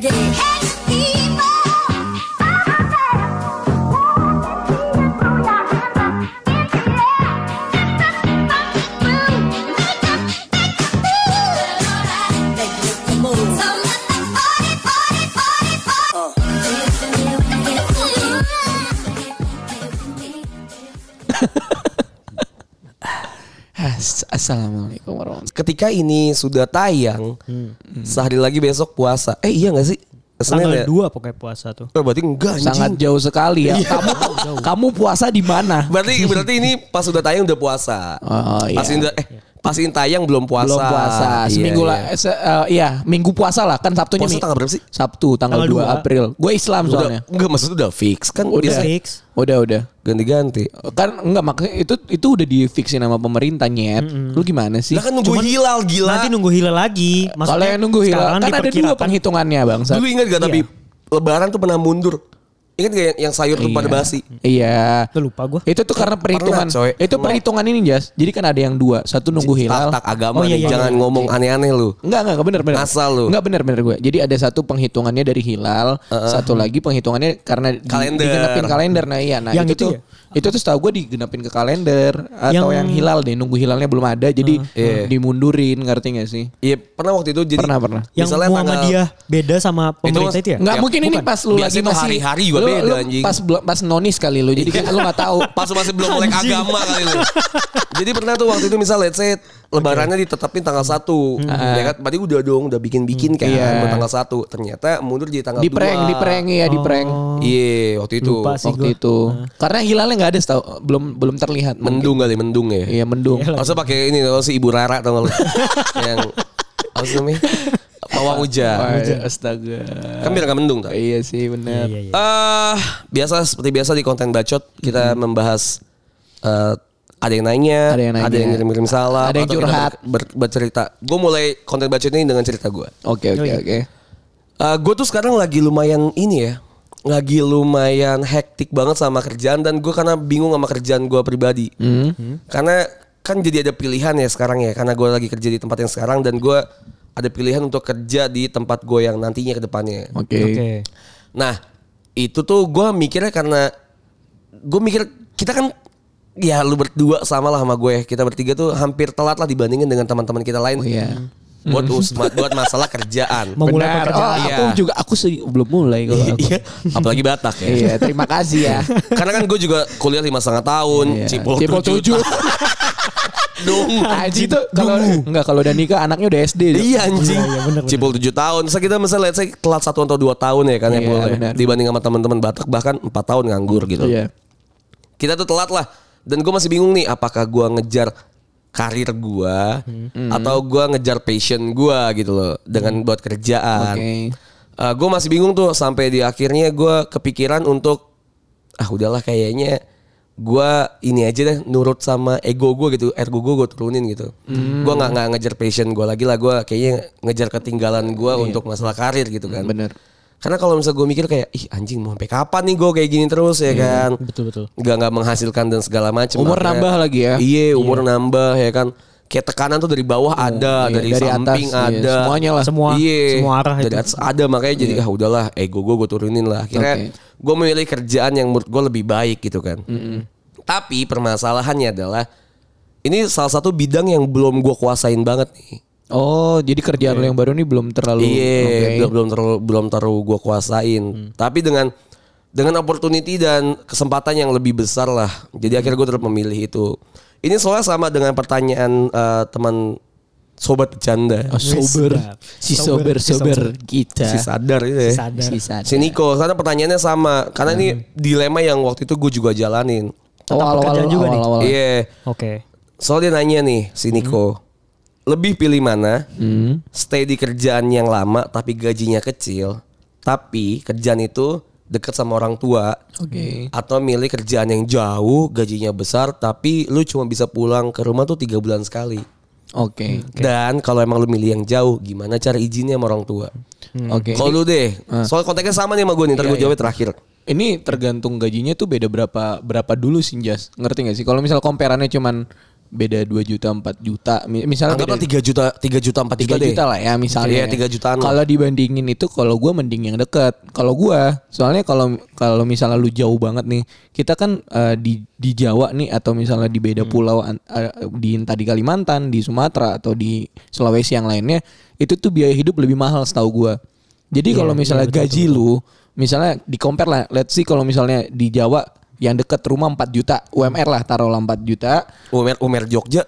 check it. It's people. Assalamu alaikum. Ketika ini sudah tayang, sehari lagi besok puasa. Eh iya gak sih? Senin Tanggal ya? dua pokoknya puasa tuh. Oh, berarti enggak anjing. Sangat jauh sekali ya. Iya. Kamu kamu puasa di mana? Berarti berarti ini pas udah tayang udah puasa. Oh, iya. Pas ini udah- eh pas ini tayang belum puasa. Belum puasa. Iya, Seminggu iya. lah. eh, se- eh, iya, minggu puasa lah kan Sabtunya. Puasa tanggal berapa sih? Sabtu tanggal, Tanggal 2 dua. April. Gue Islam Udah, soalnya. enggak maksudnya udah fix kan Udah. biasa Fix. Udah udah. ganti-ganti. Kan enggak maksudnya itu itu udah di fixin sama pemerintah nyet. Lu gimana sih? Lah kan nunggu hilal gila. Nanti nunggu hilal lagi. Kalau yang nunggu hilal kan ada dua diperkirakan- penghitungannya bang. Dulu ingat gak tapi lebaran tuh pernah mundur. Ingat gak yang, yang sayur tuh pada basi? Iya. Lupa gue. Itu tuh karena perhitungan. coy. Itu perhitungan ini Jas. Jadi kan ada yang dua. Satu nunggu hilal. Tak-tak agama Oh, iya, nih, iya, jangan iya. ngomong aneh-aneh lu. Enggak enggak benar benar. Asal lu. Enggak benar benar gue. Jadi ada satu penghitungannya dari hilal, satu lagi penghitungannya karena di- Kalender. digenapin kalender. Nah iya, nah Yang itu, itu tuh ya? Itu tuh setahu gue digenapin ke kalender atau yang, Yang- hilal deh, nunggu hilalnya belum ada jadi Iya. dimundurin, ngerti gak sih? Iya pernah waktu itu jadi Pernah, pernah. Yang misalnya Muhammadiyah beda sama pemerintah itu, ya? Enggak Ya, mungkin ini bukan. pas lu Biasanya lagi masih hari-hari juga lu- beda, lu anjing. Pas belum- pas nonis kali lu. Jadi kan lu enggak tahu. pas masih belum mulai agama kali lu. Jadi pernah tuh waktu itu misal let's say lebarannya ditetapin tanggal 1. Ya kan berarti udah dong udah bikin-bikin kan Iya. buat tanggal 1. Ternyata mundur jadi tanggal di 2. prank, di prank ya, di prank. Iya, waktu itu. Waktu itu. Karena hilalnya nggak ada setahu belum belum terlihat. Mendung kali, mendung ya. Iya, mendung. Masa pakai ini tau si Ibu Rara tau gak lu? yang apa namanya? Pawang hujan. Wah, astaga. Kan biar gak mendung tuh. Iya sih benar. Iya, iya. Eh, biasa seperti biasa di konten bacot kita membahas eh, ada yang nanya, Ada yang nanya. ngirim-ngirim salam, Ada yang curhat. ber- ber- bercerita. Gue mulai konten bacot ini dengan cerita gue. Oke oke iya. oke. gue tuh sekarang lagi lumayan ini ya, lagi lumayan hektik banget sama kerjaan dan gue karena bingung sama kerjaan gue pribadi. Karena kan jadi ada pilihan ya sekarang ya, karena gue lagi kerja di tempat yang sekarang dan gue ada pilihan untuk kerja di tempat gue yang nantinya ke depannya. Oke. Oke. Nah itu tuh gue mikirnya karena gue mikir kita kan ya lu berdua sama lah sama gue kita bertiga tuh hampir telat lah dibandingin dengan teman-teman kita lain Oh iya. Buat us- buat masalah kerjaan. Memulai Benar. pekerjaan. Oh, aku Iya. juga aku sih belum mulai kalau aku. Iya, apalagi Batak ya. Iya, terima kasih ya. Karena kan gue juga kuliah lima setengah tahun, Iya. cipul, Cipul tujuh. tujuh. Dong. Aji tuh kalau enggak kalau udah nikah anaknya udah SD. Iya anjing. Iya, iya, bener, bener. Cipul tujuh tahun. Terus kita misalnya let's say telat satu atau dua tahun ya kan ya Iya, boleh. benar. Dibanding sama teman-teman Batak bahkan empat tahun nganggur gitu. Iya. Kita tuh telat lah. Dan gue masih bingung nih apakah gue ngejar karir gue Hmm. atau gue ngejar passion gue gitu loh dengan buat kerjaan. Oke. gue masih bingung tuh sampai di akhirnya gue kepikiran untuk ah udahlah kayaknya gue ini aja deh nurut sama ego gue gitu ergo gue gue turunin gitu gue nggak nggak ngejar passion gue lagi lah gue kayaknya ngejar ketinggalan gue untuk masalah karir gitu kan Bener. Karena kalau misalnya gue mikir kayak ih anjing mau sampai kapan nih gue kayak gini terus ya kan Betul betul. nggak nggak menghasilkan dan segala macam Umur Akhirnya- nambah lagi ya. iya umur nambah ya kan kayak tekanan tuh dari bawah ada iya, dari, dari samping atas, iya, ada semuanya lah. Semua Iya. semua arah Dari itu. atas ada makanya jadi ah udahlah ego gue gue turunin lah. Akhirnya Oke. gue memilih kerjaan yang menurut gue lebih baik gitu kan. Tapi permasalahannya adalah ini salah satu bidang yang belum gue kuasain banget nih. Oh, jadi kerjaan lo yang baru ini belum terlalu Iya, Oke. belum belum terlalu belum terlalu gue kuasain. Tapi dengan dengan opportunity dan kesempatan yang lebih besar lah. Jadi akhirnya gue tetap memilih itu. Ini soalnya sama dengan pertanyaan eh, teman sobat bercanda. Oh, sober. Si Sober, sober si sober kita. Si sadar itu ya. Sadar. Si sadar. Si Niko, karena pertanyaannya sama. Karena ini dilema yang waktu itu gue juga jalanin. Oh, awal-awal pekerjaan juga nih. awal-awal. Iya. Oke. Soalnya dia nanya nih si Niko. Lebih pilih mana? Hmm. Stay di kerjaan yang lama tapi gajinya kecil. Tapi kerjaan itu deket sama orang tua. Oke. Atau milih kerjaan yang jauh, gajinya besar, tapi lu cuma bisa pulang ke rumah tuh tiga bulan sekali. Oke. Dan kalau emang lu milih yang jauh, gimana cara izinnya sama orang tua? Oke. Kalau lu deh, soal konteksnya sama nih sama gue nih, ntar gue jawabnya terakhir. Ini tergantung gajinya tuh beda berapa berapa dulu sih Jas. Ngerti gak sih? Kalau misal comparannya cuman beda 2 juta 4 juta Mi- misalnya Anggaplah beda 3 juta 3 juta 4 juta 3 deh. juta lah ya misalnya. Iya, 3 jutaan. Kalau dibandingin itu kalau gua mending yang dekat. Kalau gua soalnya kalau kalau misalnya lu jauh banget nih, kita kan eh, di di Jawa nih atau misalnya di Hmm. beda pulau an- eh, di entah di Kalimantan, di Sumatera atau di Sulawesi yang lainnya, itu tuh biaya hidup lebih mahal setahu gua. Jadi kalau misalnya gaji lu misalnya di compare lah, let's see kalau misalnya di Jawa yang dekat rumah 4 juta, UMR lah taruhlah 4 juta. Umer Umer Jogja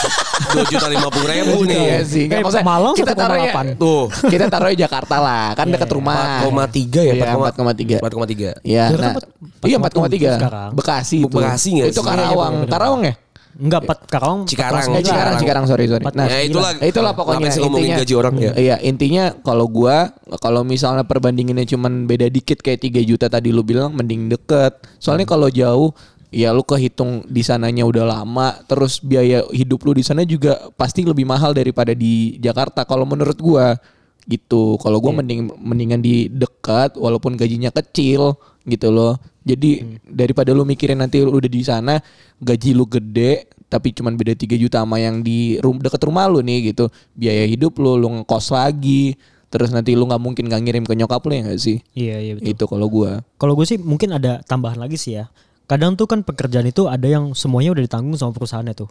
2 juta 50 ribu nih. Iya sih. Nggak, Eh, maksudnya Malang kita taruhnya 1,8. Tuh. kita taruhnya Jakarta lah, kan dekat rumah. 4,3 ya? Iya, 4,3. 4,3. Iya, Jakarta nah, iya 4,7 4,3. sekarang. Bekasi itu. Bekasi nggak Itu sih? Karawang. Iya, iya, Karawang ya? Enggak, Pat Karawang. Cikarang. Eh, Cikarang, Cikarang, sorry, sorry. Empat- Nah, Ya itulah. itulah pokoknya Ngapain sih ngomongin intinya. gaji orang ya? Iya, intinya kalau gua kalau misalnya perbandingannya cuman beda dikit kayak 3 juta tadi lu bilang mending deket. Soalnya kalau jauh ya lu kehitung di sananya udah lama terus biaya hidup lu di sana juga pasti lebih mahal daripada di Jakarta kalau menurut gua gitu. Kalau gua mending mendingan di dekat walaupun gajinya kecil gitu loh. Jadi daripada lu mikirin nanti lu udah di sana gaji lu gede tapi cuman beda 3 juta sama yang di rum deket rumah lu nih gitu. Biaya hidup lu lu ngekos lagi. Terus nanti lu nggak mungkin gak ngirim ke nyokap lu ya gak sih? Iya, iya betul. Itu kalau gua. Kalau gue sih mungkin ada tambahan lagi sih ya. Kadang tuh kan pekerjaan itu ada yang semuanya udah ditanggung sama perusahaannya tuh.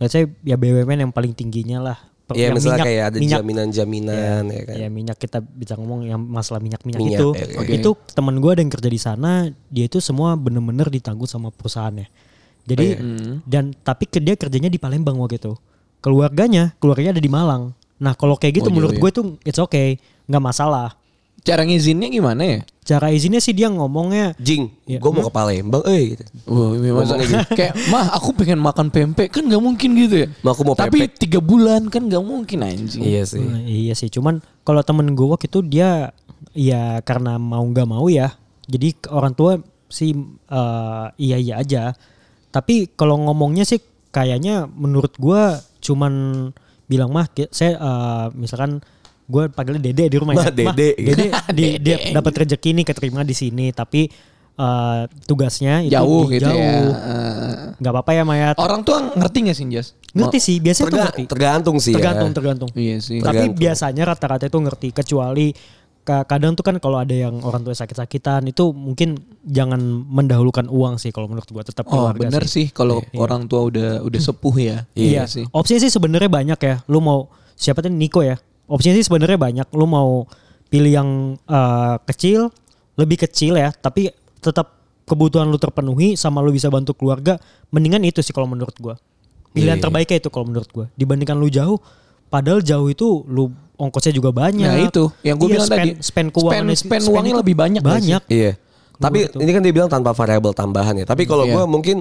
Let's say ya BUMN yang paling tingginya lah. Per- Iya, yang misalnya kayak ada minyak, jaminan-jaminan ya kan. ya minyak kita bisa ngomong yang masalah minyak-minyak Minyak, itu. ya, oke. Itu teman gue ada yang kerja di sana, dia itu semua bener-bener ditanggung sama perusahaannya. Jadi Oh, iya. Hmm. dan tapi ke dia kerjanya di Palembang waktu itu. Keluarganya, keluarganya ada di Malang. Nah, kalau kayak gitu Oh, menurut iya. gue tuh it's okay, nggak masalah. Cara ngizinnya gimana ya? Cara izinnya sih dia ngomongnya Jing, Iya. gue mau ke Palembang, eh gitu. Wah, ini masa- kayak mah aku pengen makan pempek kan nggak mungkin gitu ya. Mah, aku mau Tapi pempek. tiga bulan kan nggak mungkin anjing. Iya sih. Nah, iya sih, cuman kalau temen gue waktu itu dia ya karena mau nggak mau ya, jadi ke orang tua sih eh, iya iya aja. Tapi kalau ngomongnya sih kayaknya menurut gue cuman bilang mah saya eh, misalkan gue panggilnya dede di rumah Mah, ya, Dede. dede di, dia dapat rezeki nih keterima di sini, tapi eh, tugasnya itu Jauh di- gitu ya. jauh. Eh, nggak apa-apa ya Mayat. orang tua ngerti gak sih Jas? Ngerti sih, biasanya tuh Terga- ngerti. tergantung sih Tergantung, ya. tergantung. Iya sih. Tapi Tergantung. biasanya rata-rata itu ngerti kecuali ka- kadang tuh kan kalau ada yang orang tua sakit-sakitan itu mungkin jangan mendahulukan uang sih kalau menurut gua tetap Oh keluarga bener sih kalau orang tua udah udah sepuh ya. Iya sih. Opsinya sih sebenarnya banyak ya. Lu mau siapa tuh Niko ya? Opsinya sih sebenarnya banyak. Lu mau pilih yang eh, kecil, lebih kecil ya, tapi tetap kebutuhan lu terpenuhi sama lu bisa bantu keluarga, mendingan itu sih kalau menurut gua. Pilihan Iya. terbaiknya itu kalau menurut gua. Dibandingkan lu jauh, padahal jauh itu lu ongkosnya juga banyak. Nah itu yang gue Iya, bilang spend, tadi. Spend keuangannya spend, spend uangnya itu lebih banyak. Banyak. Iya. Tapi ini kan dia bilang tanpa variabel tambahan ya. Tapi kalau Iya. gue mungkin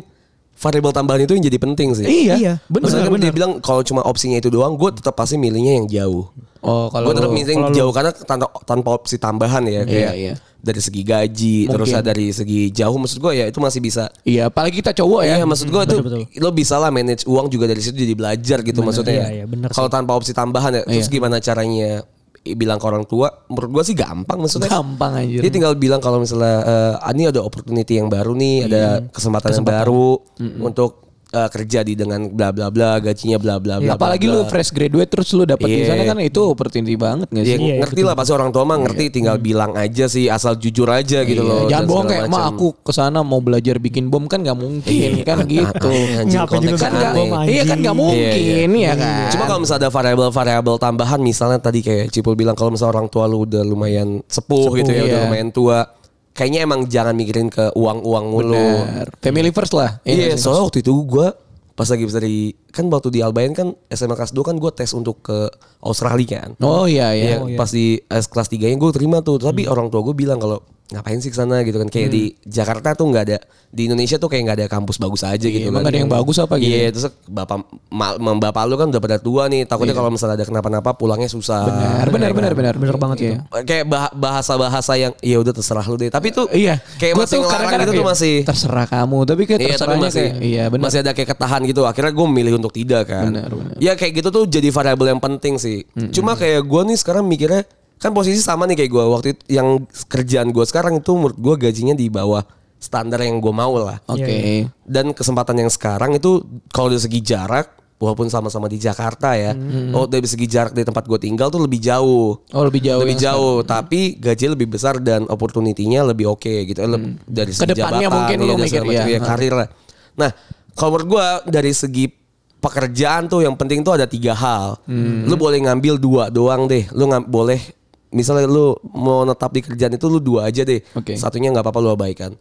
variabel tambahan itu yang jadi penting sih. Iya, Iya, bener Maksudnya kan bener. dia bilang kalau cuma opsinya itu doang, gue tetap pasti milihnya yang jauh. Oh kalau Gue tetap yang jauh karena tanpa, tanpa opsi tambahan ya kayak iya. dari segi gaji, terus Mungkin. dari segi jauh maksud gue ya itu masih bisa. Iya, apalagi kita cowok ya. Iya maksud gue itu betul. lo bisa lah manage uang juga dari situ jadi belajar gitu maksudnya. Iya, iya, bener Kalau tanpa opsi tambahan ya, terus Iya. gimana caranya bilang ke orang tua? Menurut gue sih gampang maksudnya. Gampang anjir. Dia tinggal bilang kalau misalnya ah, ini ada opportunity yang baru nih, ada kesempatan, yang baru untuk eh, kerja di dengan bla bla bla, gajinya bla bla bla. apalagi bla, lu bla. fresh graduate terus lu dapet di Iya. sana kan itu opportunity banget gak Iya, sih? ngerti lah pasti orang tua mah ngerti tinggal bilang aja sih asal jujur aja gitu loh. Jangan bohong kayak mah aku ke sana mau belajar bikin bom kan gak mungkin kan gitu. Ngapain juga aneh. bom, anjing. Iya kan gak mungkin ya kan. Cuma kalau misalnya ada variabel-variabel tambahan misalnya tadi kayak Cipul bilang kalau misalnya orang tua lu udah lumayan sepuh, gitu ya, iya. udah lumayan tua. Kayaknya emang jangan mikirin ke uang-uang mulu. Benar. Family first lah. Iya, sih? soalnya waktu itu gue pas lagi bisa dari kan waktu di Albayan kan SMA kelas 2 kan gue tes untuk ke Australia kan. Oh iya iya. Iya, pas di S kelas 3 nya gue terima tuh. Tapi orang tua gue bilang kalau ngapain sih ke sana gitu kan. Kayak di Jakarta tuh nggak ada di Indonesia tuh kayak nggak ada kampus bagus aja gitu emang kan. ada yang bagus apa gitu Iya, ya? terus bapak ma, ma- bapak lu kan udah pada tua nih. Takutnya kalau misalnya ada kenapa-napa pulangnya susah. Benar benar benar benar. Bener banget Iya. Kayak bah- bahasa-bahasa yang ya udah terserah lu deh. Tapi tuh Iya. kayak Gua masih tuh gitu tuh masih terserah kamu tapi kayak Iya tapi masih kayak iya benar. masih ada kayak ketahan gitu. Akhirnya gue memilih untuk tidak kan. Benar, benar. Ya kayak gitu tuh jadi variabel yang penting sih. Cuma kayak gue nih sekarang mikirnya kan posisi sama nih kayak gue waktu itu yang kerjaan gue sekarang itu menurut gue gajinya di bawah standar yang gue mau lah. Oke. Iya, Dan kesempatan yang sekarang itu kalau dari segi jarak, walaupun sama-sama di Jakarta ya, oh dari segi jarak dari tempat gue tinggal tuh lebih jauh. Oh lebih jauh. lebih yang jauh, tapi gaji lebih besar dan opportunity-nya lebih oke gitu. Leb- Dari segi Ke depannya jabatan, mungkin ya, dan mikir, iya. ya, karir lah. Nah, kalau menurut gue dari segi pekerjaan tuh yang penting tuh ada tiga hal. Lu boleh ngambil dua doang deh. Lu boleh misalnya lu mau netap di kerjaan itu lu dua aja deh. Oke. Satunya nggak apa-apa lu abaikan.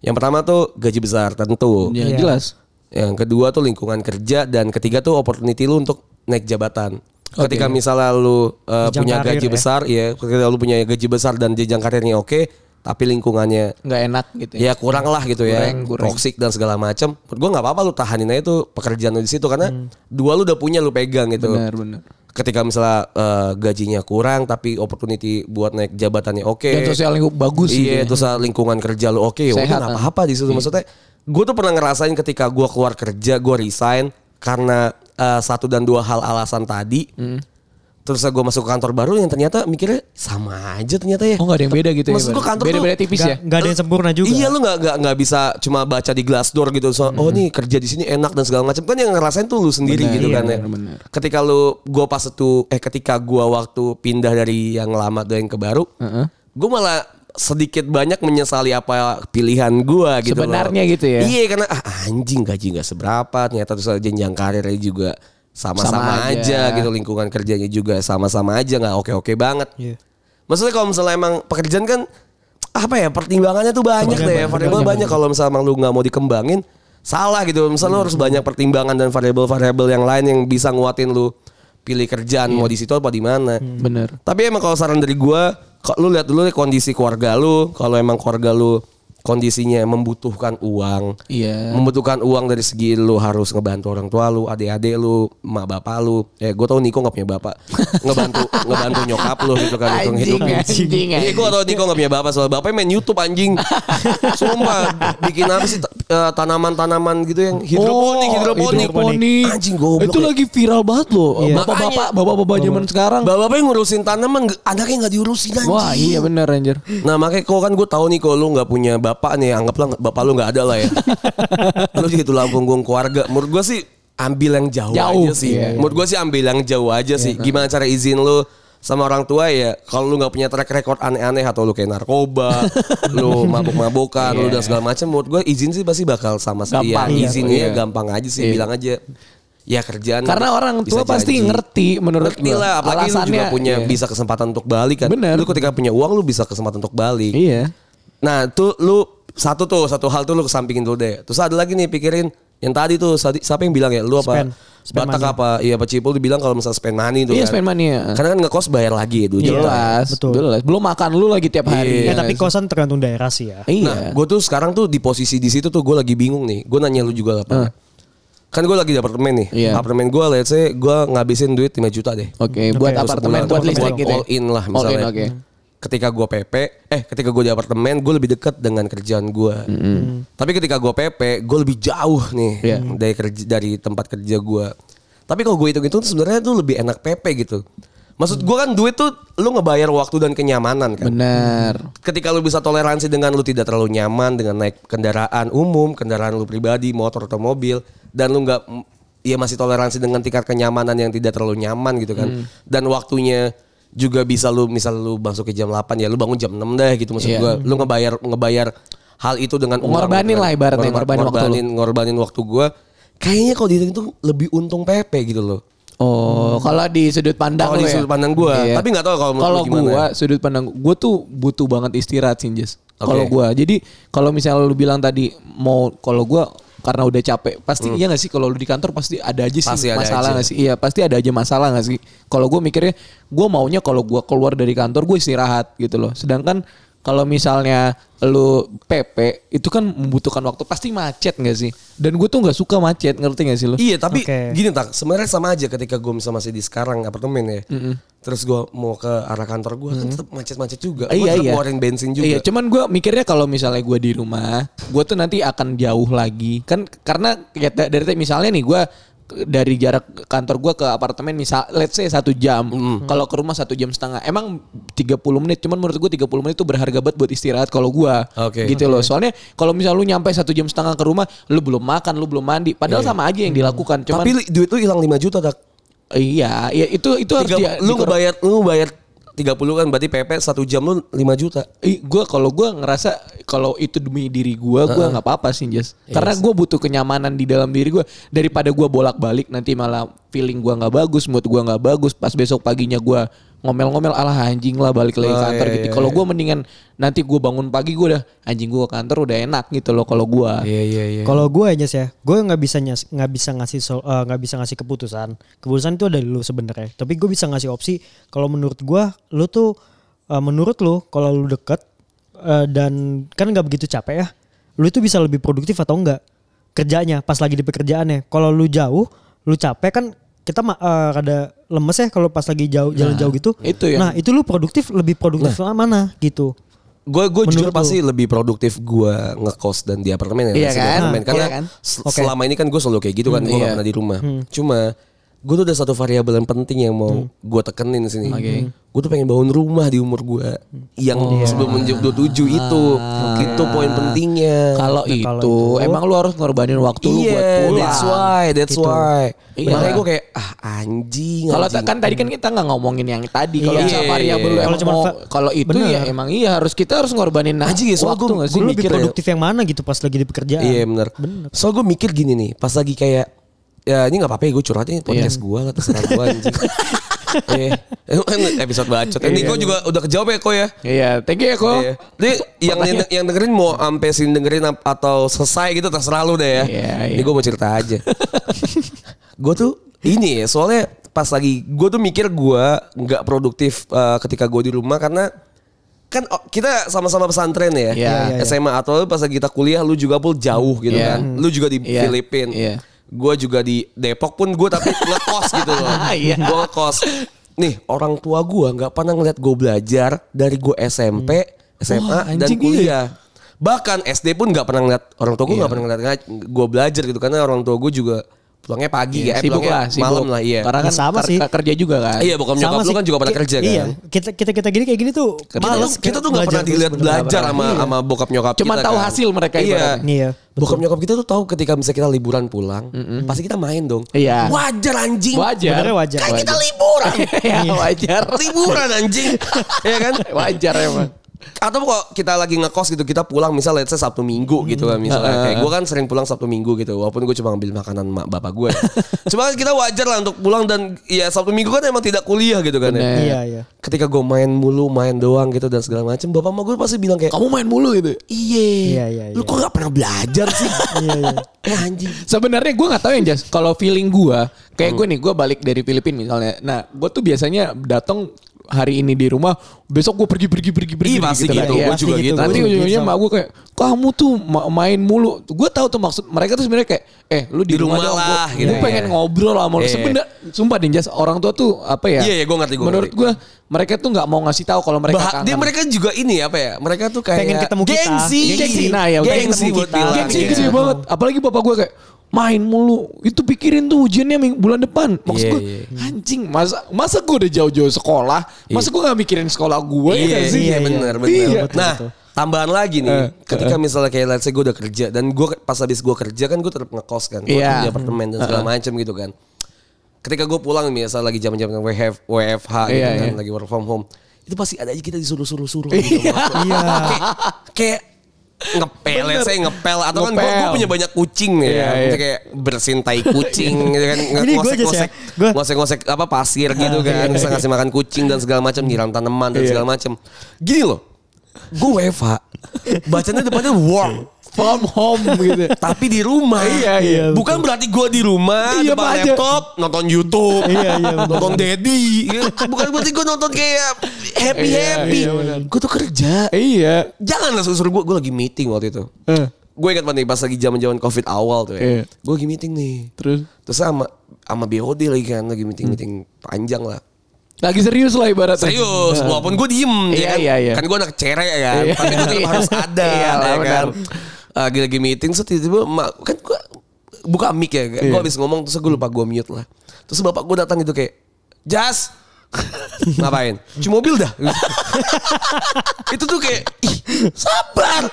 Yang pertama tuh gaji besar tentu. Ya, Iya. jelas. Yang kedua tuh lingkungan kerja dan ketiga tuh opportunity lu untuk naik jabatan. Ketika misalnya lu uh, punya karir gaji ya. besar, ya ketika lu punya gaji besar dan jenjang karirnya oke, tapi lingkungannya Nggak enak gitu. ya kurang lah gitu ya, Kurang, toxic dan segala macam. Menurut gua nggak apa-apa lu tahanin aja tuh pekerjaan lu di situ karena dua lu udah punya lu pegang gitu. Benar benar. Ketika misalnya uh, gajinya kurang tapi opportunity buat naik jabatannya oke. Dan sosial lingkup bagus gitu Iya, ya. terus lingkungan kerja lu oke ya udah Sehat, nggak ah. apa-apa di situ. Maksudnya gue tuh pernah ngerasain ketika gue keluar kerja, gue resign karena uh, satu dan dua hal alasan tadi. Hmm. Terus gue masuk ke kantor baru yang ternyata mikirnya sama aja ternyata ya. Oh nggak ada yang beda gitu Maksud ya. gua kantor tuh Beda-beda tipis ya. Nggak ada yang sempurna juga. Iya lu nggak nggak nggak bisa cuma baca di Glassdoor gitu so, oh nih kerja di sini enak dan segala macam kan yang ngerasain tuh lu sendiri Benar, gitu iya, kan ya. benar, benar. Ketika lu gua pas itu eh ketika gua waktu pindah dari yang lama ke yang ke baru, Heeh. gua malah sedikit banyak menyesali apa pilihan gua gitu loh. Sebenarnya gitu ya? Iya karena ah, anjing gaji nggak seberapa ternyata terus jenjang karirnya juga sama-sama Sama aja. aja. gitu lingkungan kerjanya juga sama-sama aja nggak oke-oke banget. Iya. Maksudnya kalau misalnya emang pekerjaan kan apa ya pertimbangannya tuh banyak deh banyak, variabel banyak. kalau misalnya emang lu nggak mau dikembangin salah gitu misalnya lu harus banyak pertimbangan dan variabel-variabel yang lain yang bisa nguatin lu pilih kerjaan mau di situ apa di mana Bener. tapi emang kalau saran dari gua kok lu lihat dulu nih kondisi keluarga lu kalau emang keluarga lu kondisinya membutuhkan uang Iya. membutuhkan uang dari segi lu harus ngebantu orang tua lu, adik-adik lu, emak bapak lu. Ya gue tau Niko gak punya bapak. ngebantu ngebantu nyokap lu gitu kan hitung hidupnya. Iya gue tau Niko gak punya bapak soal bapaknya main YouTube anjing. Sumpah bikin apa sih eh, tanaman-tanaman gitu yang hidroponik, Oh, hidroponik. hidroponik. Anjing goblok. Itu ya. lagi viral banget loh. Iya. Bapak-bapak, bapak-bapak zaman sekarang. Bapak-bapak yang ngurusin tanaman, nggak- anaknya gak diurusin anjing. Wah iya bener anjir. Nah makanya kau kan gue tahu nih kalau lu nggak punya bapak nih anggaplah bapak lu nggak ada lah ya. lu jadi tulang punggung keluarga. Menurut gue sih ambil yang jauh, Jauh, aja sih. iya. Menurut gue sih ambil yang jauh aja sih. Gimana cara izin lu sama orang tua ya kalau lu nggak punya track record aneh-aneh atau lu kayak narkoba, lu mabuk-mabukan, lu dan segala macam menurut gue izin sih pasti bakal sama ya, iya. izinnya Iya. gampang aja sih Iya. bilang aja ya kerjaan Karena orang tua pasti janji. ngerti menurut Ngerti gua. lah, apalagi lu juga Alasannya, punya iya. bisa kesempatan untuk balik kan. Bener. Lu ketika punya uang lu bisa kesempatan untuk balik. Iya. Nah, tuh lu satu tuh satu hal tuh lu kesampingin dulu deh. Terus ada lagi nih pikirin yang tadi tuh siapa yang bilang ya? Lu apa? Spend. Spend Batak money. apa? Iya, Pak Cipul dibilang kalau misalnya spend money tuh Iya kan. spend money ya. Karena kan ngekos bayar lagi ya dua juta. Jelas, Betul. jelas. Belum makan lu lagi tiap hari. Eh, tapi kosan tergantung daerah sih ya. Iya. Nah, gue tuh sekarang tuh di posisi di situ tuh gue lagi bingung nih. Gue nanya lu juga lah, Pak. Kan gue lagi di apartemen nih. Iya. Apartemen gue let's say gue ngabisin duit 5 juta deh. Oke, buat Oke. apartemen, Sebulan. buat listrik gitu. ya? All in lah All misalnya. in, oke. Ketika gue PP, eh ketika gue di apartemen, gue lebih dekat dengan kerjaan gue. Tapi ketika gue PP, gue lebih jauh nih Iya. dari kerja dari tempat kerja gue. Tapi kalau gue hitung-hitung tuh sebenarnya tuh lebih enak PP gitu. Maksud gue kan duit tuh lu ngebayar waktu dan kenyamanan kan. Benar. Ketika lu bisa toleransi dengan lu tidak terlalu nyaman dengan naik kendaraan umum, kendaraan lu pribadi, motor atau mobil, dan lu nggak, ya masih toleransi dengan tingkat kenyamanan yang tidak terlalu nyaman gitu kan. Hmm. Dan waktunya juga bisa lu misal lu masuk ke jam 8 ya lu bangun jam 6 deh gitu maksud Iya. gua. Lu ngebayar ngebayar hal itu dengan uang Ngorbanin lah ibaratnya, Ngorba- ngorbanin waktu ngorbanin, ngorbanin waktu gua. Kayaknya kalau dihitung lebih untung PP gitu loh. Oh, kalau di sudut pandang Kalau lu di ya? sudut pandang gua. Tapi nggak tahu kalau menurut Kalau gimana. gua sudut pandang gua tuh butuh banget istirahat sih, Jess. Oke. Kalau gua. Jadi kalau misalnya lu bilang tadi mau kalau gua karena udah capek, pasti iya gak sih kalau lu di kantor pasti ada aja sih Hmm. Pasti ada masalah aja. gak sih? Iya, pasti ada aja masalah gak sih? Kalau gua mikirnya gua maunya kalau gua keluar dari kantor gue istirahat gitu loh. Sedangkan kalau misalnya lu PP itu kan membutuhkan waktu pasti macet gak sih? Dan gue tuh nggak suka macet, ngerti gak sih lu? Iya tapi Oke. gini tak sebenarnya sama aja ketika gue misal masih di sekarang apartemen ya. Terus gue mau ke arah kantor gue kan tetap macet-macet juga. Gue Iya iya. ngeluarin bensin juga. Iya, cuman gue mikirnya kalau misalnya gue di rumah, gue tuh nanti akan jauh lagi. Kan karena da- dari tadi misalnya nih gue dari jarak kantor gue ke apartemen misal let's say satu jam. Kalau ke rumah satu jam setengah. Emang 30 menit cuman menurut gue 30 menit itu berharga banget buat istirahat kalau gue Oke. gitu loh. Soalnya kalau misal lu nyampe satu jam setengah ke rumah lu belum makan lu belum mandi. Padahal sama aja yang dilakukan cuman Tapi duit lu hilang 5 juta tak. iya iya itu itu harus Tiga- dia lu ngebayar lu bayar 30 kan berarti PP satu jam lu 5 juta. gue kalau gue ngerasa kalau itu demi diri gue gue nggak apa-apa sih Jas karena gue butuh kenyamanan di dalam diri gue daripada gue bolak-balik nanti malah feeling gue nggak bagus mood gue nggak bagus pas besok paginya gue ngomel-ngomel alah anjing lah balik lagi Oh, kantor iya, gitu iya, kalau iya. gue mendingan nanti gue bangun pagi gue udah anjing gue ke kantor udah enak gitu loh kalau gue Iya iya iya. Kalau gue aja sih ya, gue nggak bisa nggak bisa ngasih eh, nggak bisa ngasih keputusan. Keputusan itu ada di lu sebenarnya. Tapi gue bisa ngasih opsi. Kalau menurut gue, lu tuh eh, menurut lu kalau lu deket eh, dan kan nggak begitu capek ya, lu itu bisa lebih produktif atau enggak kerjanya pas lagi di pekerjaannya. Kalau lu jauh, lu capek kan kita eh, rada lemes ya kalau pas lagi jauh jalan jauh gitu. itu yang- Nah itu lu produktif lebih produktif mana gitu. Gue gue jujur pasti lebih produktif gue ngekos dan di apartemen ya. Iya kan? apartemen. Karena Iya kan? sel- Oke. selama ini kan gue selalu kayak gitu kan. Gue iya. gak pernah di rumah. Cuma gue tuh ada satu variabel yang penting yang mau gue tekenin sini. Gue tuh pengen bangun rumah di umur gue. Yang sebelum menjadi 27 itu. Itu poin pentingnya. kalau Nah, itu, kalau itu- emang lu harus ngorbanin waktu lu buat Iya, pulang that's why, that's Gitu. why. Iya. Makanya gue kayak ah anjing. Kalau kan tadi kan kita nggak ngomongin yang tadi. Kalau Iya. Iya, variabel iya, lu iya. emang mau- kalau itu Bener. ya emang iya harus kita harus ngorbanin Anjing ya, soal waktu nggak sih lebih mikir ya. produktif yang mana gitu pas lagi di pekerjaan. Iya bener. Soal gue mikir gini nih, pas lagi kayak ya ini nggak apa-apa ya gue curhatin podcast Iya. gue lah terserah gue anjing. Eh, itu kan episode bacot. Ini gue juga udah kejawab ya kok ya. Iya, thank you ya kok. Iya. Jadi yang yang dengerin mau sampai sini dengerin atau selesai gitu terserah lu deh ya. Iya, iya. Ini gue mau cerita aja. gue tuh ini ya soalnya pas lagi gue tuh mikir gue nggak produktif eh, ketika gue di rumah karena kan oh, kita sama-sama pesantren ya, Iya, iya, iya. SMA atau pas lagi kita kuliah lu juga pun jauh gitu Iya. kan, lu juga di Iya, Filipina, iya. Gue juga di Depok pun gue tapi ngekos gitu loh, Iya. gue ngekos. Nih orang tua gue nggak pernah ngeliat gue belajar dari gue SMP, SMA Wah, dan iya. kuliah. Bahkan SD pun nggak pernah ngeliat orang tua gue nggak pernah ngeliat gue belajar gitu karena orang tua gue juga pulangnya pagi ya, eh, sibuk lah, sibuk. malam lah iya. Karena kan sama sih. kerja juga kan. Iya bokap nyokap lu sih. kan juga pada kerja kan. Iya, kita kita kita gini kayak gini tuh tuh, kita tuh nggak pernah belajar dilihat belajar sama Iya. sama bokap nyokap kita tahu kan. hasil mereka Iya. Iya, Bokap nyokap kita tuh tahu ketika misalnya kita liburan pulang, pasti kita main dong. Iya. Wajar anjing. Wajar. Sebenarnya wajar. Kan kita liburan. Iya, wajar. liburan anjing. Iya kan? Wajar emang. Atau kok kita lagi ngekos gitu kita pulang misal let's say Sabtu Minggu gitu kan misalnya kayak gue kan sering pulang Sabtu Minggu gitu walaupun gue cuma ambil makanan mak bapak gue. cuma kan kita wajar lah untuk pulang dan ya Sabtu Minggu kan emang tidak kuliah gitu kan ya. Iya, iya. Ketika gue main mulu main doang gitu dan segala macam bapak mama gue pasti bilang kayak Kamu main mulu gitu. Iya. Iya, iya, Lu iya. kok gak pernah belajar sih? Iya, iya. Eh anjing. Sebenarnya gue nggak tahu yang jas. Kalau feeling gue, kayak Hmm. gue nih, gue balik dari Filipina misalnya. Nah, gue tuh biasanya datang hari ini di rumah, besok gue pergi pergi pergi pergi. Ih, pasti kan. gitu. Iya. Gue juga gitu. gitu. Nanti juga ujung-ujungnya gitu. mak gue kayak, kamu tuh ma- main mulu. Gue tahu tuh maksud mereka tuh sebenarnya kayak, eh lu di, Di rumah dong, lah, Gue gitu. pengen Iya. ngobrol sama lu. Iya. Sebenarnya, sumpah deh jas, orang tua tuh apa ya? Iya, iya, gue ngerti, gue Menurut gue, mereka tuh nggak mau ngasih tahu kalau mereka Bah, kangen. dia mereka juga ini apa ya? Mereka tuh kayak Pengen ketemu kita. Gengsi. Gengsi, nah ya udah gengsi ketemu buat bilang. Gengsi Iya. gengsi banget. Apalagi bapak gue kayak main mulu. Itu pikirin tuh ujiannya ming- bulan depan. Maksud Iya, gue iya. anjing masa masa gue udah jauh-jauh sekolah. Masa gue gak mikirin sekolah gue Iya, ya sih? iya, benar, benar. Iya. Nah, tambahan lagi nih, Eh, ketika misalnya kayak let's say gue udah kerja dan gue pas habis gue kerja kan gue tetap ngekos kan, gue Iya. di apartemen dan segala macam gitu kan. Ketika gue pulang misalnya lagi jam-jam WF, WFH gitu Iya, kan, iya. lagi work from home, itu pasti ada aja kita disuruh-suruh-suruh gitu. Iya. kayak ngepel, let's say ngepel atau kan gue punya banyak kucing Iya, ya, iya. Misalnya kayak bersin tai kucing gitu kan, sih ya. ngosek-ngosek, ngosek-ngosek apa pasir gitu kan, bisa ngasih makan kucing dan segala macam, nyiram tanaman dan Iya. segala macam. Gini loh, gue WFH, bacanya depannya work. From home gitu. Tapi di rumah. Iya, iya, Bukan berarti gue di rumah Iya, depan aja. laptop nonton YouTube. Iya, iya, bener. nonton Daddy. Bukan berarti gue nonton kayak happy happy. Iya, iya, bener. gue tuh kerja. Iya. Janganlah suruh gue. Gue lagi meeting waktu itu. Eh, Gue ingat banget nih pas lagi zaman zaman covid awal tuh Iya. ya. Gue lagi meeting nih. Terus Terus sama sama BOD lagi kan lagi meeting meeting panjang lah. lagi serius lah ibaratnya. Serius, walaupun gue diem Iya, ya kan. iya, iya. Kan gue anak cerek ya kan. Iya. Tapi gue tetap harus ada Iya lah, ya kan. benar. Lagi lagi meeting so tiba-tiba mak- kan gue buka mic ya. Gue Iya. habis ngomong terus gue lupa gue mute lah. Terus bapak gue datang gitu kayak, Jas, ngapain? Cuci mobil dah. itu tuh kayak, ih sabar.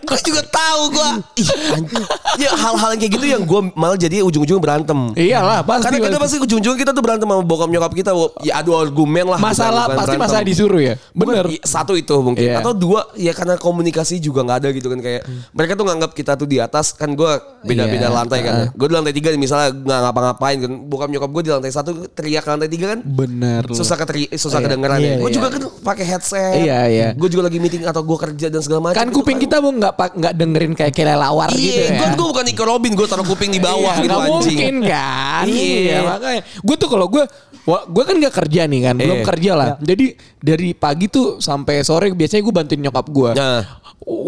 gue juga tahu gue, ih anjing. Ya hal-hal kayak gitu yang gue malah jadi ujung-ujungnya berantem. Iyalah pasti. Karena kita pasti ujung-ujungnya kita tuh berantem sama bokap nyokap kita. Ya adu argumen lah. masalah bukan- bukan pasti berantem. masalah disuruh ya. Bener. Bukan, satu itu mungkin Iya. atau dua ya karena komunikasi juga nggak ada gitu kan kayak mereka tuh nganggap kita tuh di atas kan gue beda-beda Iya. lantai kan ya. gue di lantai tiga misalnya nggak ngapa-ngapain kan bokap nyokap gue di lantai satu teriak lantai tiga kan Bener. Lu. susah keteri susah Iya. kedengeran Iya, ya gue iya. juga kan pakai headset Iya, iya. gue juga lagi meeting atau gue kerja dan segala macam Kan kuping kita bu nggak pak nggak dengerin kayak kelelawar gitu iya ya. gue gue bukan Nico Robin gue taruh kuping di bawah Iya, gitu nggak anjing mungkin kan. Iya. Iya makanya. Gue tuh kalau gue gue kan nggak kerja nih kan, belum Iya. kerja lah. Jadi dari pagi tuh sampai sore biasanya gue bantuin nyokap gue. Nah.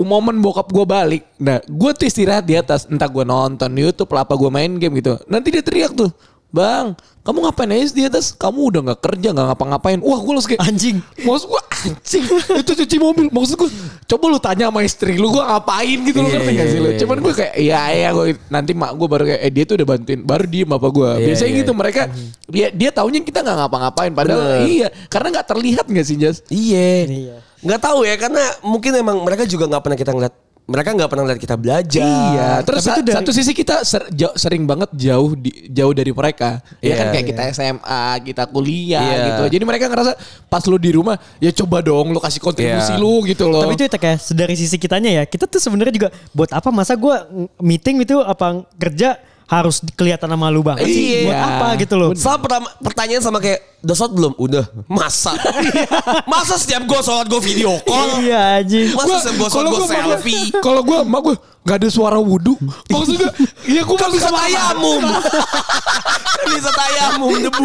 Momen bokap gue balik, nah gue tuh istirahat di atas, entah gue nonton YouTube lah apa gue main game gitu. Nanti dia teriak tuh, bang, kamu ngapain aja di atas? Kamu udah nggak kerja, nggak ngapa-ngapain. Wah gue langsung kayak Anjing. Maksud gue anjing Itu cuci mobil Maksud gue Coba lu tanya sama istri lu Gue ngapain gitu Lu Iya, ngerti gak iya, sih lu iya, Cuman gue kayak Iya iya gue Nanti mak gue baru kayak Eh dia tuh udah bantuin Baru diem apa gue Iya, Biasanya iya. gitu mereka Dia dia taunya kita gak ngapa-ngapain Padahal Bener. iya Karena gak terlihat gak sih Jas Iya. Iya. Nggak tahu ya karena mungkin emang mereka juga nggak pernah kita ngeliat. Mereka nggak pernah lihat kita belajar. Iya, terus Tapi sa- itu dari- satu sisi kita ser- jauh- sering banget jauh di, jauh dari mereka. Ya Iya, kan kayak iya. kita SMA, kita kuliah Iya. gitu. Jadi mereka ngerasa pas lu di rumah, ya coba dong lu kasih kontribusi Iya. lu gitu loh. Tapi itu ya kayak dari sisi kitanya ya. Kita tuh sebenarnya juga buat apa masa gue meeting itu apa kerja harus kelihatan sama lu banget sih. Iya. Buat apa gitu loh. Sama pertama pertanyaan sama kayak udah sholat belum? Udah. Masa? Masa setiap gue sholat gue video call? Iya anjing. Masa setiap gue sholat gue gua- gua- selfie? Kalau gue emak gue nggak ada suara wudhu. Maksudnya, iya gue Kan bisa tayamum. Kan bisa tayamum debu.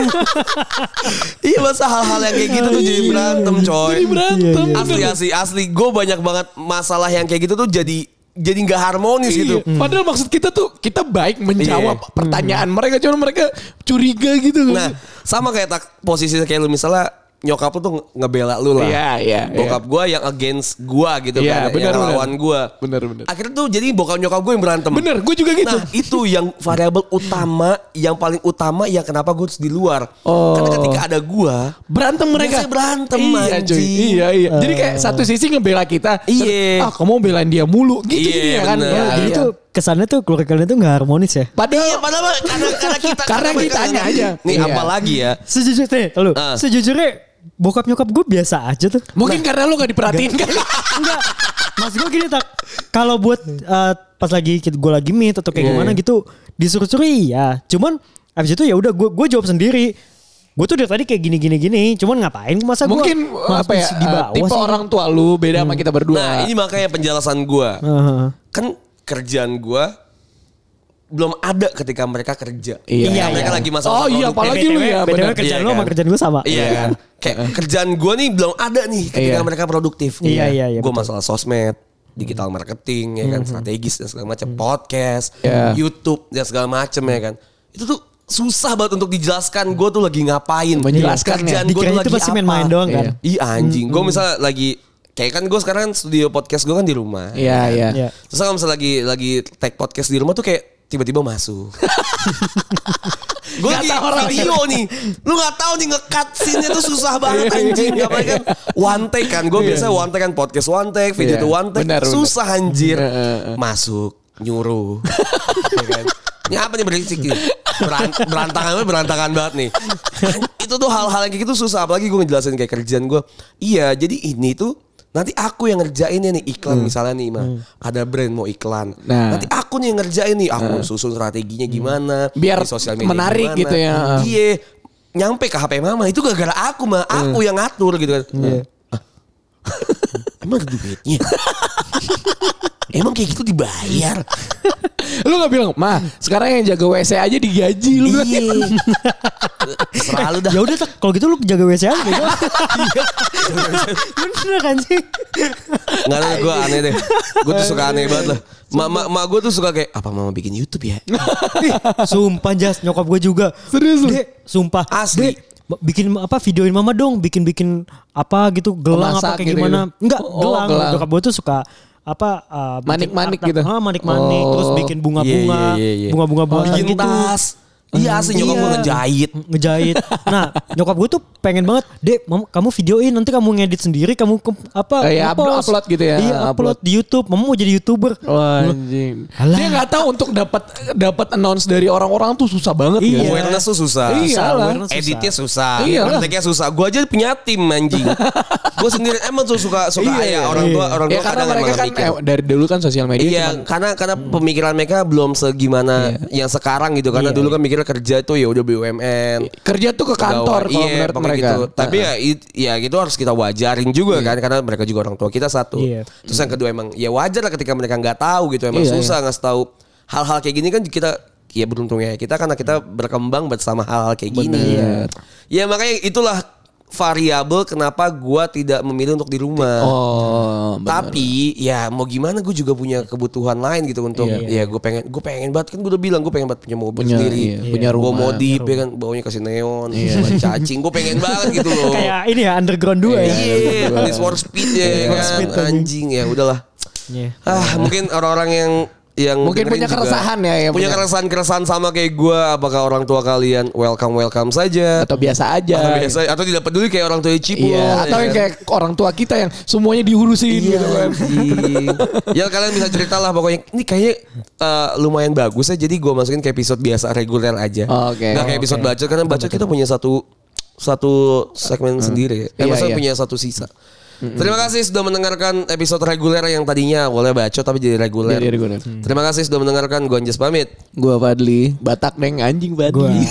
iya masa hal-hal yang kayak gitu tuh jadi berantem coy. Jadi berantem. Iya, iya. Asli asli asli. Gue banyak banget masalah yang kayak gitu tuh jadi jadi nggak harmonis gitu. Iya. Padahal maksud kita tuh kita baik menjawab Iya. pertanyaan mereka, cuma mereka curiga gitu. Nah, sama kayak tak posisi kayak lu misalnya nyokap lu tuh ngebela lu lah. Iya, iya, Bokap gua yang against gua gitu Iya, kan, benar, yang benar. lawan gua. Benar, benar. Akhirnya tuh jadi bokap nyokap gue yang berantem. Bener, gue juga gitu. Nah, itu yang variabel utama, yang paling utama yang kenapa gue harus di luar. Oh. Karena ketika ada gua, berantem mereka Biasanya berantem, iya, cuy. anjing. iya iya jadi kayak satu sisi ngebela kita Iya. ah kamu belain dia mulu gitu Iya, ya kan bener. Ya, Jadi iya. tuh kesannya tuh keluarga kalian tuh gak harmonis ya. padahal Iya, padahal mah karena karena kita Karena nggak- aja. Nih Iya. apalagi ya. Sejujurnya, lu, Ah. sejujurnya bokap nyokap gue biasa aja tuh. mungkin karena lu gak diperhatiin kan Enggak. Mas gue gini tak. Kalau buat eh, pas lagi gue lagi meet atau kayak Iya, gimana iya. gitu disuruh-suruh iya. Cuman abis itu ya udah gue gue jawab sendiri. Gue tuh dari tadi kayak gini gini gini. Cuman ngapain masa gue mungkin apa ya di bawah eh, tipe sih? orang tua lu beda sama kita berdua Nah, ini makanya penjelasan gua. Heeh. Kan kerjaan gua belum ada ketika mereka kerja. Iya, iya. mereka lagi masa Oh iya, apalagi lu ya, benar. kerjaan Iya lu sama kan? kerjaan gue sama. Iya kan? Kayak kerjaan gue nih belum ada nih ketika Iya. mereka produktif. Iya, iya, iya, Gue betul. masalah sosmed, digital marketing, ya kan, strategis dan segala macam, podcast, Iya. YouTube dan segala macam ya kan. Itu tuh susah banget untuk dijelaskan gue tuh lagi ngapain. Menjelaskan Kerjaan ya. gue tuh lagi pasti apa. main-main doang kan. Iya anjing. Gue misalnya lagi kayak kan gue sekarang studio podcast gue kan di rumah. Iya, ya kan? iya. Iya. Terus kalau misalnya lagi lagi tag podcast di rumah tuh kayak tiba-tiba masuk. gue lagi orang video nih. Lu gak tahu nih nge-cut scene-nya tuh susah banget anjing. Apalagi kan one take kan. Gue biasa one take kan podcast one take, video Iya. tuh one take. Benar, benar. susah anjir. Iya, iya, iya. Masuk, nyuruh. ya kan? Ini apa nih berisik nih? Beran- berantakan berantakan banget nih. itu tuh hal-hal yang kayak gitu susah apalagi gue ngejelasin kayak kerjaan gue. Iya, jadi ini tuh nanti aku yang ngerjainnya nih iklan misalnya nih mah ada brand mau iklan. Hmm. Nah. Nanti aku nih yang ngerjain nih, aku susun strateginya gimana, Biar di sosial media menarik gimana. gitu ya. Iya. Nyampe ke HP mama itu gara-gara aku mah, aku yang ngatur gitu kan. Iya. Ah. Emang ada duitnya? Emang kayak gitu dibayar? lu gak bilang mah sekarang yang jaga WC aja digaji lu bilang. Iya. Selalu dah. Ya udah tak kalau gitu lu jaga WC aja gitu. Bener kan sih? Nggak ada gue aneh deh. Gue tuh suka aneh banget lah. Mak mak gue tuh suka kayak apa mama bikin YouTube ya? Sumpah Jas nyokap gue juga. Serius lu? Sumpah. Asli. Dek, bikin apa videoin mama dong, bikin-bikin apa gitu gelang Masak apa kayak gitu gimana. gitu. Enggak, Oh, gelang. gelang. Nyokap gue tuh suka apa uh, Manik-manik gitu? Ah, manik-manik Oh. terus bikin bunga-bunga, Iya, iya, iya, bunga-bunga buatan Bikin gitu. tas. Iya asli nyokap Iya. gue ngejahit. ngejahit. Nah, nyokap gue tuh pengen banget, "Dek, kamu videoin nanti kamu ngedit sendiri, kamu ke- apa? Eh, ya, upload- ngepost." upload gitu ya, Iya, upload. upload di YouTube. Mama mau jadi YouTuber. Wah, anjing. Alah. Dia nggak tahu untuk dapat dapat announce dari orang-orang tuh susah banget Iya. ya. Awareness tuh susah. Iya susah. Editnya susah, Iya lah. prakteknya susah. Gue aja punya tim anjing. gue sendiri emang tuh suka suka Iya, ya orang tua iya. orang tua Ya karena kadang mereka emang kan mikir. eh, dari dulu kan sosial media Iya, cuman- karena karena pemikiran mereka belum segimana yang sekarang gitu. Karena Iya, dulu kan mikirnya kerja itu ya udah BUMN. kerja tuh ke kantor kalau iya, menurut mereka. gitu. Tapi ya it- ya gitu harus kita wajarin juga kan karena mereka juga orang tua kita satu. Iya. Terus yang kedua emang ya wajar lah ketika mereka nggak tahu gitu emang Iya, susah ngasih tahu hal-hal kayak gini kan kita ya beruntungnya kita karena kita berkembang bersama hal-hal kayak gini. Bener. Ya makanya itulah variabel kenapa gua tidak memilih untuk di rumah. Oh, bener. Tapi ya mau gimana gue juga punya kebutuhan lain gitu untuk Iya. ya gue pengen gue pengen banget kan gue udah bilang gue pengen banget punya mobil Punya, sendiri, iya, punya Gua rumah. modif ya kan baunya kasih neon, ban cacing, gue pengen banget gitu loh. Kayak ini ya Underground 2 ya. Iya, Need for Speed ya for kan, Speed, anjing. anjing ya udahlah. Iya. Ah mungkin orang-orang yang yang Mungkin punya juga keresahan ya, yang punya punya- keresahan-keresahan sama kayak gue apakah orang tua kalian welcome welcome saja atau biasa aja. atau biasa atau tidak peduli kayak orang tua Cipul Iya, atau yang kan? kayak orang tua kita yang semuanya diurusin gitu kan. ya kalian bisa cerita lah pokoknya ini kayaknya eh, lumayan bagus ya jadi gue masukin ke episode biasa reguler aja Oke. nggak kayak episode Oke. bacot karena bacot kita punya satu satu segmen sendiri ya. Eh, Iya, maksudnya iya. punya satu sisa Terima kasih sudah mendengarkan episode reguler yang tadinya boleh bacot tapi jadi reguler. Jadi reguler. Terima kasih sudah mendengarkan. Gue Anjas pamit. Gua Fadli, Batak neng anjing Gua Fadli.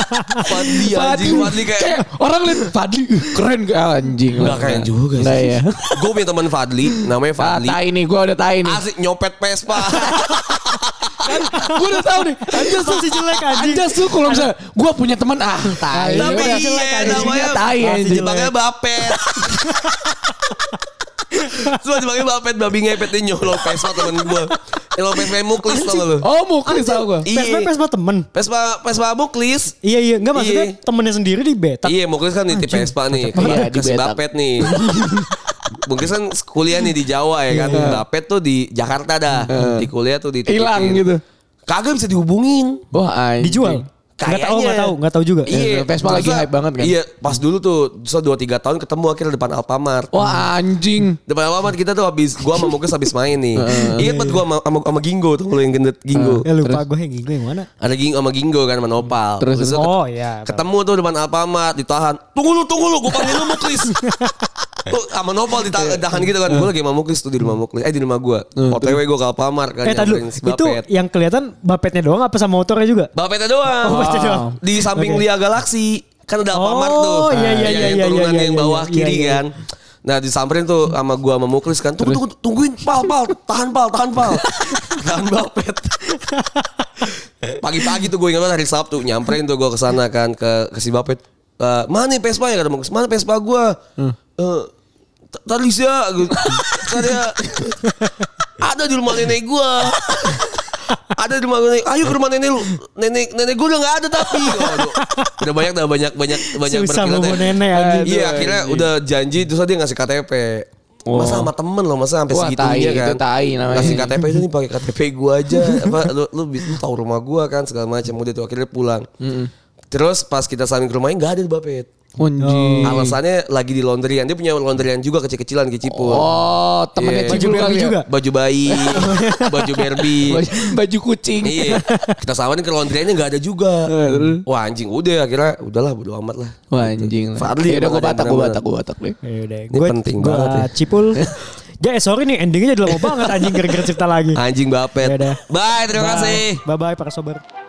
Fadli anjing Fadli kayak orang lihat Fadli uh, keren gak anjing. Nggak keren juga sih. Nggak ya. gue punya teman Fadli namanya Ah, Fadli. tai nih, gua udah tai nih. Asik nyopet Vespa. Gua udah tahu nih. Anjas tuh Masih jelek, anjing. Anjas tuh kalau misalnya gua punya teman ah, tai. Tapi iya anjingnya namanya tai anjing. Dipanggil Bapet. Terus dipanggil Bapet babi ngepet dia nyolong Vespa temen gue. Nyolong Vespa Muklis tau gak lu? Oh, muklis tau gua. Vespa Iya. Vespa temen. Vespa Vespa Muklis. Iya iya, enggak maksudnya Iya. temennya sendiri di beta. Iya Muklis kan nitip Vespa nih. Iya, di Kasih Betak. Bapet nih. Muklis kan kuliah nih di Jawa ya kan. Bapet tuh di Jakarta dah. Di kuliah tuh dititipin. Hilang gitu. Kagak bisa dihubungin. Wah, anjing. Dijual. Enggak tahu, enggak tahu, enggak tahu juga. Iya, Vespa lagi hype banget kan? Iya, pas dulu tuh, so 2 3 tahun ketemu akhirnya depan Alfamart. Wah, anjing. Depan Alfamart kita tuh habis gua sama Muklis habis main nih. Ingat banget gua sama, sama, sama Gingo tuh kalau yang gendut Gingo. Ya lupa gue yang gue yang mana? Ada Gingo sama Gingo kan sama Nopal. Terus, Terus Oh iya. ketemu tuh depan Alfamart ditahan. Tunggu lu, tunggu lu, gua panggil lu Muklis. tuh sama Nopal ditahan gitu kan. Gua lagi sama Muklis tuh di rumah Muklis. Eh di rumah gua. OTW gua ke Alfamart kan Eh tadi itu yang kelihatan bapetnya doang apa sama motornya juga? Bapetnya doang. Oh, Bapetnya doang. Di samping Oke. Lia Galaxy. Kan ada Alfamart Oh, tuh. iya, iya, Yang iya, iya, turunan iya, yang iya, bawah iya, kiri iya. kan. Nah disamperin tuh sama gua sama Muklis kan. Tunggu, tunggu, tungguin pal, pal. Tahan pal, tahan pal. tahan Bapet. Pagi-pagi tuh gue ingat banget hari Sabtu. Nyamperin tuh gue ke sana kan. Ke, ke si Bapet. Eh, mana nih Vespa ya kata Muklis. Mana Vespa gua? Eh, t- Tadi sih ya. Tadi ya. Ada di rumah nenek gua. ada di rumah nenek. Ayo ke rumah nenek lu. Nenek nenek gua udah nggak ada tapi. Waduh. Udah banyak dah banyak banyak banyak Susah berkilat bawa ya. nenek anjing. Iya akhirnya udah janji terus dia ngasih KTP. Masa sama temen loh, masa sampai segitunya tai, kan. itu tai namanya. Ngasih KTP itu nih pakai KTP gua aja. Apa lu lu, lu tahu rumah gua kan segala macam. Udah tuh akhirnya pulang. Terus pas kita sampai ke rumahnya nggak ada di Bapet. Anjing. Alasannya lagi di laundryan. Dia punya laundryan juga kecil-kecilan di Cipul. Oh, temennya Iya. Cibul Baju kali Barbie ya? juga? Baju bayi, baju Barbie. Baju, baju kucing. iya. Kita samain ke laundryannya nggak ada juga. Wah anjing udah akhirnya udahlah bodo amat lah. Wah, anjing. Fadli Ya udah ada batak, bener-bener. batak, gue batak deh. Ya udah, Ini gue penting gua banget ya. Cipul. ya eh, sorry nih endingnya jadi lama banget anjing gara-gara cerita lagi. Anjing bapet. Bye, terima kasih. Bye bye para sober.